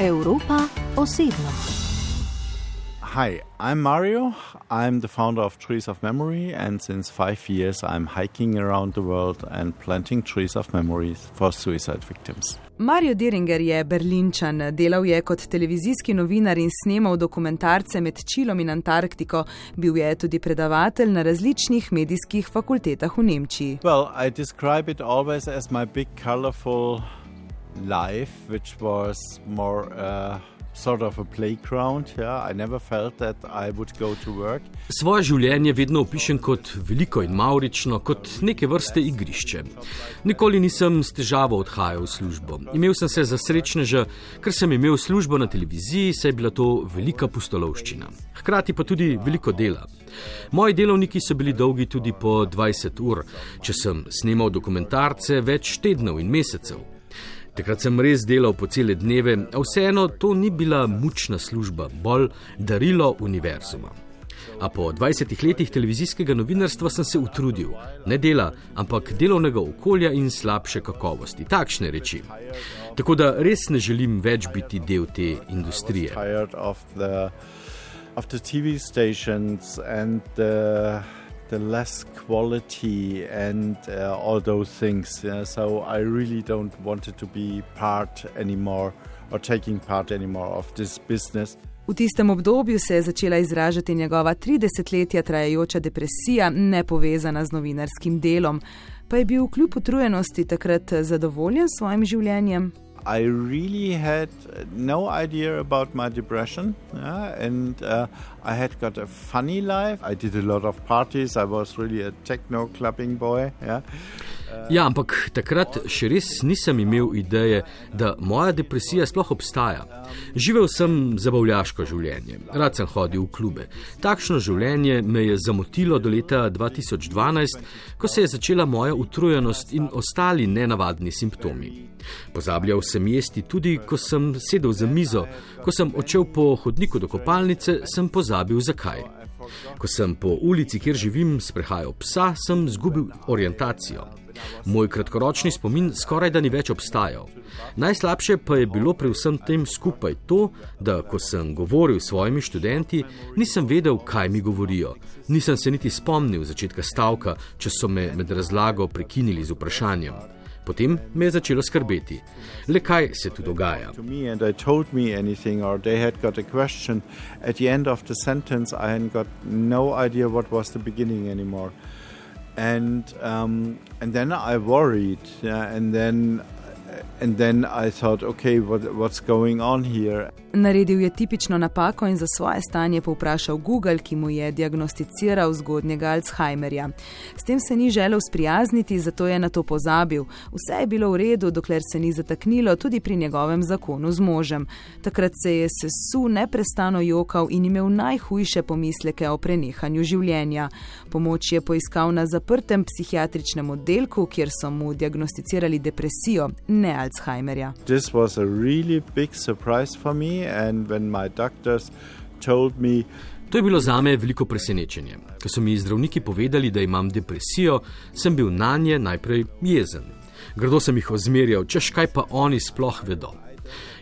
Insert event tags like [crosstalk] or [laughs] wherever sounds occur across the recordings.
Evropa osebno. Hi, I'm Mario. I'm the founder of Trees of Memory, and since five years, I'm hiking around the world and planting trees of memories for suicide victims. Mario Deringer je berlinčan, delal je kot televizijski novinar in snemal dokumentarce med Čilom in Antarktiko, bil je tudi predavatelj na različnih medijskih fakultetah v Nemčiji. Well, I describe it always as my big, colorful life, which was more. Uh, Sort of a playground, yeah. I never felt that I would go to work. Svoje življenje vedno opišem kot veliko in maurično, kot neke vrste igrišče. Nikoli nisem s težavo odhajal v službo. Imel sem se za srečneža, ker sem imel službo na televiziji, saj je bila to velika pustolovščina. Hkrati pa tudi veliko dela. Moji delovniki so bili dolgi tudi po 20 ur, če sem snemal dokumentarce več tednov in mesecev. Takrat sem res delal po cele dneve, a vseeno to ni bila mučna služba, bolj darilo univerzuma. A po 20 letih televizijskega novinarstva sem se utrudil, ne dela, ampak delovnega okolja in slabše kakovosti, takšne reči. Tako da res ne želim več biti del te industrije. Of the TV stations and the the less quality and uh, all those things. Yeah? So I really don't want to be part anymore or taking part anymore of this business. V tistem obdobju se je začela izražati njegova 30-letja trajajoča depresija, ne povezana z novinarskim delom. Pa je bil kljub utrujenosti takrat zadovoljen s svojim življenjem? I really had no idea about my depression, yeah? and uh, I had got a funny life. I did a lot of parties. I was really a techno clubbing boy. Yeah? Ja, ampak takrat še res nisem imel ideje, da moja depresija sploh obstaja. Živel sem zabavljaško življenje, rad sem hodil v klube. Takšno življenje me je zamotilo do leta 2012, ko se je začela moja utrujenost in ostali nenavadni simptomi. Pozabljal sem jesti tudi, ko sem sedel za mizo, ko sem odšel po hodniku do kopalnice, sem pozabil zakaj. Ko sem po ulici, kjer živim, sprehajal psa, sem zgubil orientacijo. Moj kratkoročni spomin skoraj da ni več obstajal. Najslabše pa je bilo pri vsem tem skupaj to, da ko sem govoril s svojimi študenti, nisem vedel, kaj mi govorijo. Nisem se niti spomnil začetka stavka, če so me med razlago prekinili z vprašanjem. Potem me je začelo skrbeti. Le kaj se tu dogaja? and um, and then I worried, yeah, and then and then I thought, okay, what, what's going on here? Naredil je tipično napako in za svoje stanje povprašal Google, ki mu je diagnosticiral zgodnjega Alzheimerja. S tem se ni želel sprijazniti, zato je na to pozabil. Vse je bilo v redu, dokler se ni zataknilo tudi pri njegovem zakonu z možem. Takrat se je sesu neprestano jokal in imel najhujše pomisleke o prenehanju življenja. Pomoč je poiskal na zaprtem psihiatričnem oddelku, kjer so mu diagnosticirali depresijo, ne Alzheimerja. This was a really big surprise for me and when my doctors told me To je bilo za me veliko presenečenje. Ko so mi zdravniki povedali, da imam depresijo, sem bil na nje najprej jezen. Grdo sem jih ozmerjal, češ kaj pa oni sploh vedo.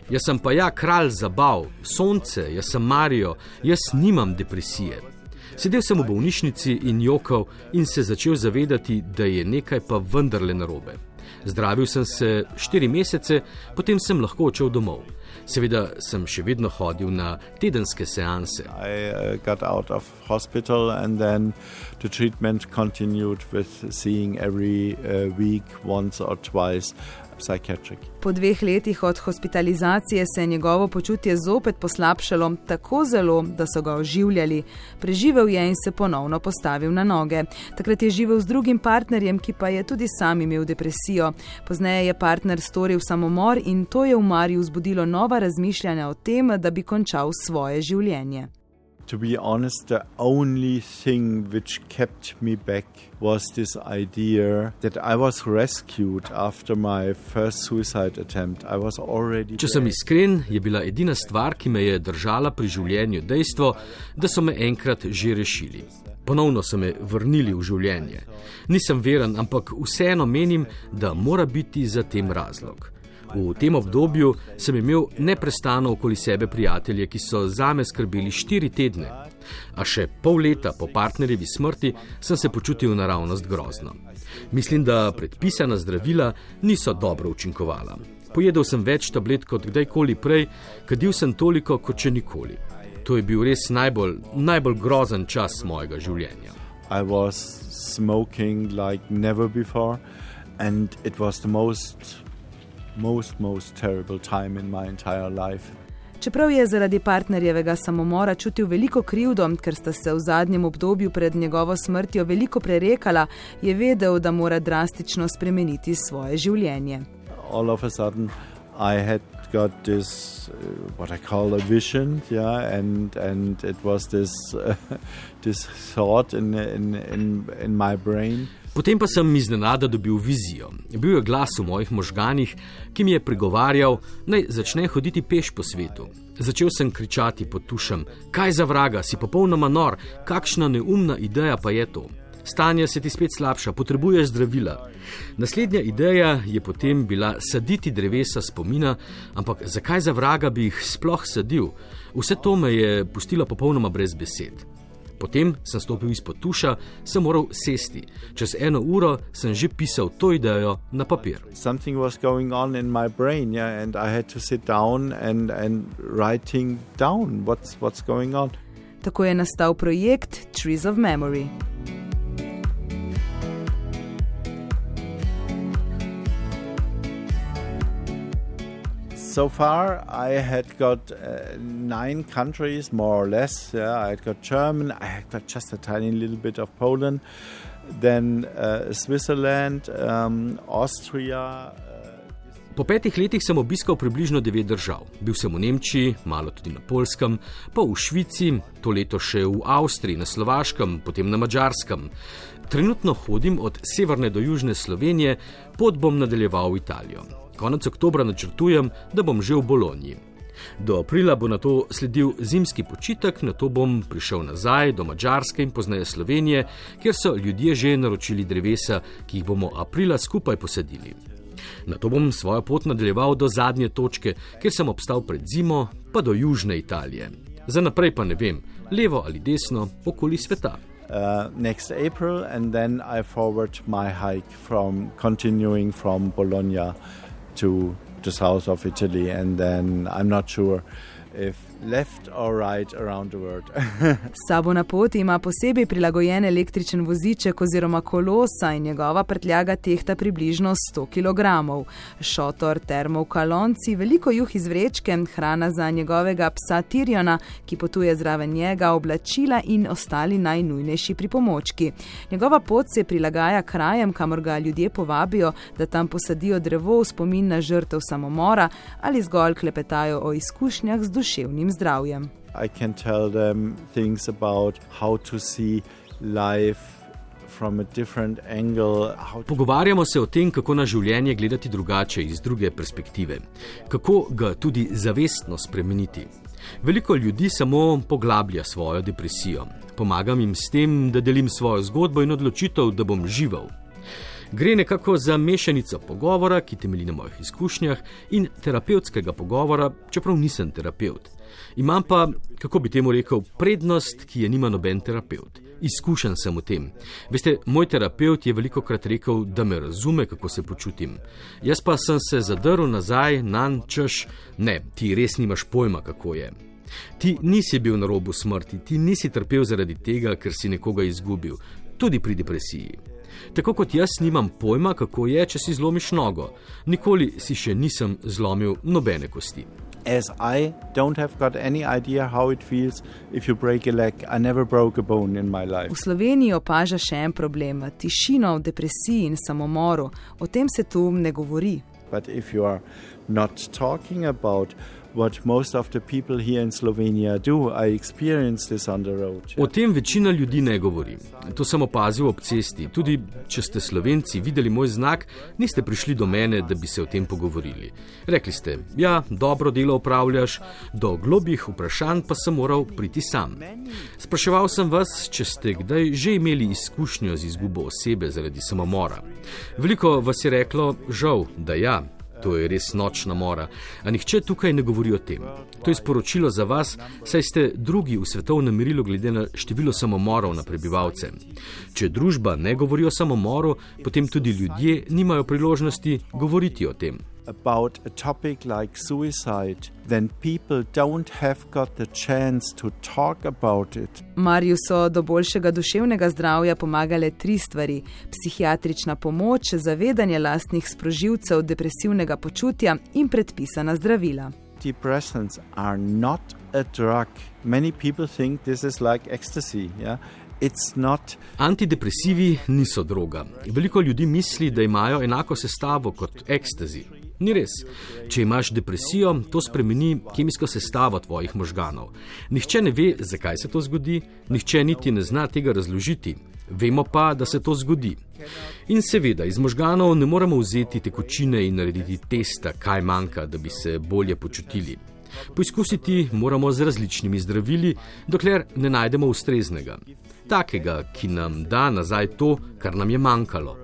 Jaz sem pa ja kralj zabav, sonce, jaz sem Marijo, jaz nimam depresije. Sedel sem v bolnišnici in jokal in se začel zavedati, da je nekaj pa vendarle narobe. Zdravil sem se štiri mesece, potem sem lahko odšel domov. Seveda sem še vedno hodil na tedenske seanse. I uh, got out of hospital and then the treatment continued with seeing every uh, week once or twice Po dveh letih od hospitalizacije se je njegovo počutje zopet poslabšalo tako zelo, da so ga oživljali. Preživel je in se ponovno postavil na noge. Takrat je živel z drugim partnerjem, ki pa je tudi sam imel depresijo. Pozneje je partner storil samomor in to je v Mariju vzbudilo nova razmišljanja o tem, da bi končal svoje življenje. To be honest, the only thing which kept me back was this idea that I was rescued after my first suicide attempt. I was already. Če sem iskren, je bila edina stvar, ki me je držala pri življenju, dejstvo, da so me enkrat že rešili. Ponovno so me vrnili v življenje. Nisem veren, ampak vseeno menim, da mora biti za tem razlog. V tem obdobju sem imel neprestano okoli sebe prijatelje, ki so zame skrbeli štiri tedne. A še pol leta po partnerjevi smrti sem se počutil naravnost grozno. Mislim, da predpisana zdravila niso dobro učinkovala. Pojedel sem več tablet kot kdajkoli prej, kadil sem toliko kot še nikoli. To je bil res najbolj, najbolj grozen čas mojega življenja. I was smoking like never before, and it was the most, most, most terrible time in my entire life. Čeprav je zaradi partnerjevega samomora čutil veliko krivdo, ker sta se v zadnjem obdobju pred njegovo smrtjo veliko prerekala, je vedel, da mora drastično spremeniti svoje življenje. All of a sudden, I had got this, uh, what I call a vision, yeah, and and it was this uh, [laughs] this thought in in in in my brain. Potem pa sem iznenada dobil vizijo. Bil je glas v mojih možganjih, ki mi je pregovarjal, naj začne hoditi peš po svetu. Začel sem kričati pod tušem: Kaj za vraga, si popolnoma nor, kakšna neumna ideja pa je to. Stanje se ti spet slabša, potrebuješ zdravila. Naslednja ideja je potem bila saditi drevesa spomina, ampak zakaj za vraga bi jih sploh sadil? Vse to me je pustilo popolnoma brez besed. Potem sem stopil izpod tuša, sem moral sesti. Čez eno uro sem že pisal to idejo na papir. Something was going on in my brain, yeah, and I had to sit down and and writing down what's what's going on. Tako je nastal projekt Trees of Memory. So far I had got uh, nine countries, more or less. Yeah, I had got German, I had got just a tiny little bit of Poland, then uh, Switzerland, um, Austria. Po petih letih sem obiskal približno devet držav. Bil sem v Nemčiji, malo tudi na Polskem, pa v Švici, to leto še v Avstriji, na Slovaškem, potem na Mačarskem. Trenutno hodim od severne do južne Slovenije, pot bom nadaljeval v Italijo. Konec oktobra načrtujem, da bom že v Bologni. Do aprila bo na to sledil zimski počitek, na to bom prišel nazaj do Mačarske in pozneje Slovenije, kjer so ljudje že naročili drevesa, ki jih bomo aprila skupaj posadili. Na to bom svojo pot nadaljeval do zadnje točke, kjer sem obstal pred zimo, pa do južne Italije. Za naprej pa ne vem, levo ali desno, okoli sveta. Uh, next April, and then I forward my hike from continuing from Bologna to the south of Italy, and then I'm not sure if left or right around the world. [laughs] Sabo na poti ima posebej prilagojen električen voziček oziroma kolo, saj njegova prtljaga tehta približno 100 kg. Šotor, termov kalonci, veliko juh iz vrečke, hrana za njegovega psa Tirjona, ki potuje zraven njega, oblačila in ostali najnujnejši pripomočki. Njegova pot se prilagaja krajem, kamor ga ljudje povabijo, da tam posadijo drevo v spomin na žrtev samomora ali zgolj klepetajo o izkušnjah z duševnim zdravjem. I can tell them things about how to see life. Pogovarjamo se o tem, kako na življenje gledati drugače, iz druge perspektive, kako ga tudi zavestno spremeniti. Veliko ljudi samo poglablja svojo depresijo. Pomagam jim s tem, da delim svojo zgodbo in odločitev, da bom živel. Gre nekako za mešanico pogovora, ki temelji na mojih izkušnjah, in terapevtskega pogovora, čeprav nisem terapeut. Imam pa, kako bi temu rekel, prednost, ki je nima noben terapeut. Izkušen sem v tem. Veste, moj terapeut je veliko krat rekel, da me razume, kako se počutim. Jaz pa sem se zadrl nazaj na češ, ne, ti res nimaš pojma, kako je. Ti nisi bil na robu smrti, ti nisi trpel zaradi tega, ker si nekoga izgubil, tudi pri depresiji. Tako kot jaz nimam pojma, kako je, če si zlomiš nogo. Nikoli si še nisem zlomil nobene kosti. as I don't have got any idea how it feels if you break a leg. I never broke a bone in my life. V Sloveniji opaža še en problem: tišino, depresiji in samomoru. O tem se tu ne govori. But if you are not talking about what most of the people here in Slovenia do. I experienced this on the road. O tem večina ljudi ne govori. To sem opazil ob cesti. Tudi če ste slovenci videli moj znak, niste prišli do mene, da bi se o tem pogovorili. Rekli ste, ja, dobro delo upravljaš, do globih vprašanj pa sem moral priti sam. Spraševal sem vas, če ste kdaj že imeli izkušnjo z izgubo osebe zaradi samomora. Veliko vas je reklo, žal, da ja. To je res nočna mora, a nihče tukaj ne govori o tem. To je sporočilo za vas, saj ste drugi v svetovnem merilu glede na število samomorov na prebivalce. Če družba ne govori o samomoru, potem tudi ljudje nimajo priložnosti govoriti o tem about a topic like suicide, then people don't have got the chance to talk about it. Marju so do boljšega duševnega zdravja pomagale tri stvari: psihiatrična pomoč, zavedanje lastnih sprožilcev depresivnega počutja in predpisana zdravila. Depressants are not a drug. Many people think this is like ecstasy. Yeah? Antidepresivi niso droga. Veliko ljudi misli, da imajo enako sestavo kot ekstazi. Ni res. Če imaš depresijo, to spremeni kemijsko sestavo tvojih možganov. Nihče ne ve, zakaj se to zgodi, nihče niti ne zna tega razložiti. Vemo pa, da se to zgodi. In seveda, iz možganov ne moremo vzeti tekočine in narediti testa, kaj manjka, da bi se bolje počutili. Poizkusiti moramo z različnimi zdravili, dokler ne najdemo ustreznega. Takega, ki nam da nazaj to, kar nam je manjkalo.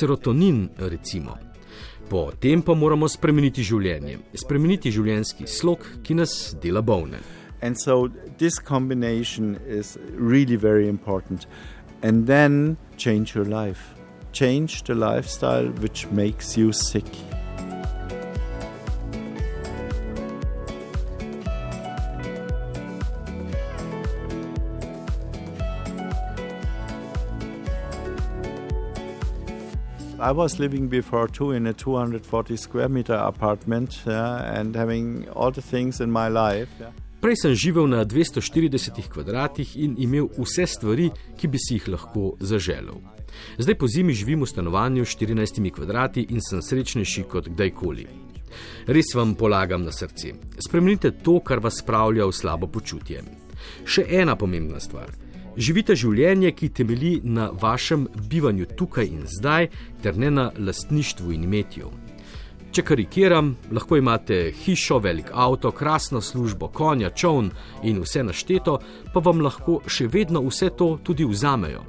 Serotonin, recimo. Potem pa moramo spremeniti življenje, spremeniti življenjski slog, ki nas dela bolne. And so this combination is really very important. And then change your life. Change the lifestyle which makes you sick. I was living before too in a 240 square meter apartment yeah, and having all the things in my life. Yeah. Prej sem živel na 240 kvadratih in imel vse stvari, ki bi si jih lahko zaželel. Zdaj po zimi živim v stanovanju s 14 kvadrati in sem srečnejši kot kdajkoli. Res vam polagam na srce. Spremenite to, kar vas spravlja v slabo počutje. Še ena pomembna stvar. Živite življenje, ki temelji na vašem bivanju tukaj in zdaj, ter ne na lastništvu in imetju. Če karikiram, lahko imate hišo, velik avto, krasno službo, konja, čovn in vse našteto, pa vam lahko še vedno vse to tudi vzamejo.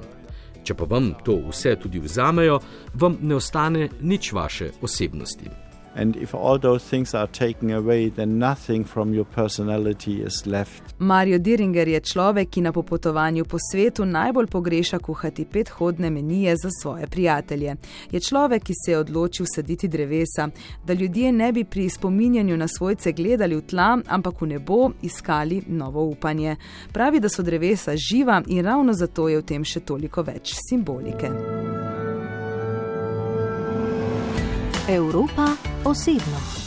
Če pa vam to vse tudi vzamejo, vam ne ostane nič vaše osebnosti. And if all those things are taken away, then nothing from your personality is left. Mario Diringer je človek, ki na popotovanju po svetu najbolj pogreša kuhati pethodne menije za svoje prijatelje. Je človek, ki se je odločil saditi drevesa, da ljudje ne bi pri spominjanju na svojce gledali v tla, ampak v nebo iskali novo upanje. Pravi, da so drevesa živa in ravno zato je v tem še toliko več simbolike. Evropa osebno.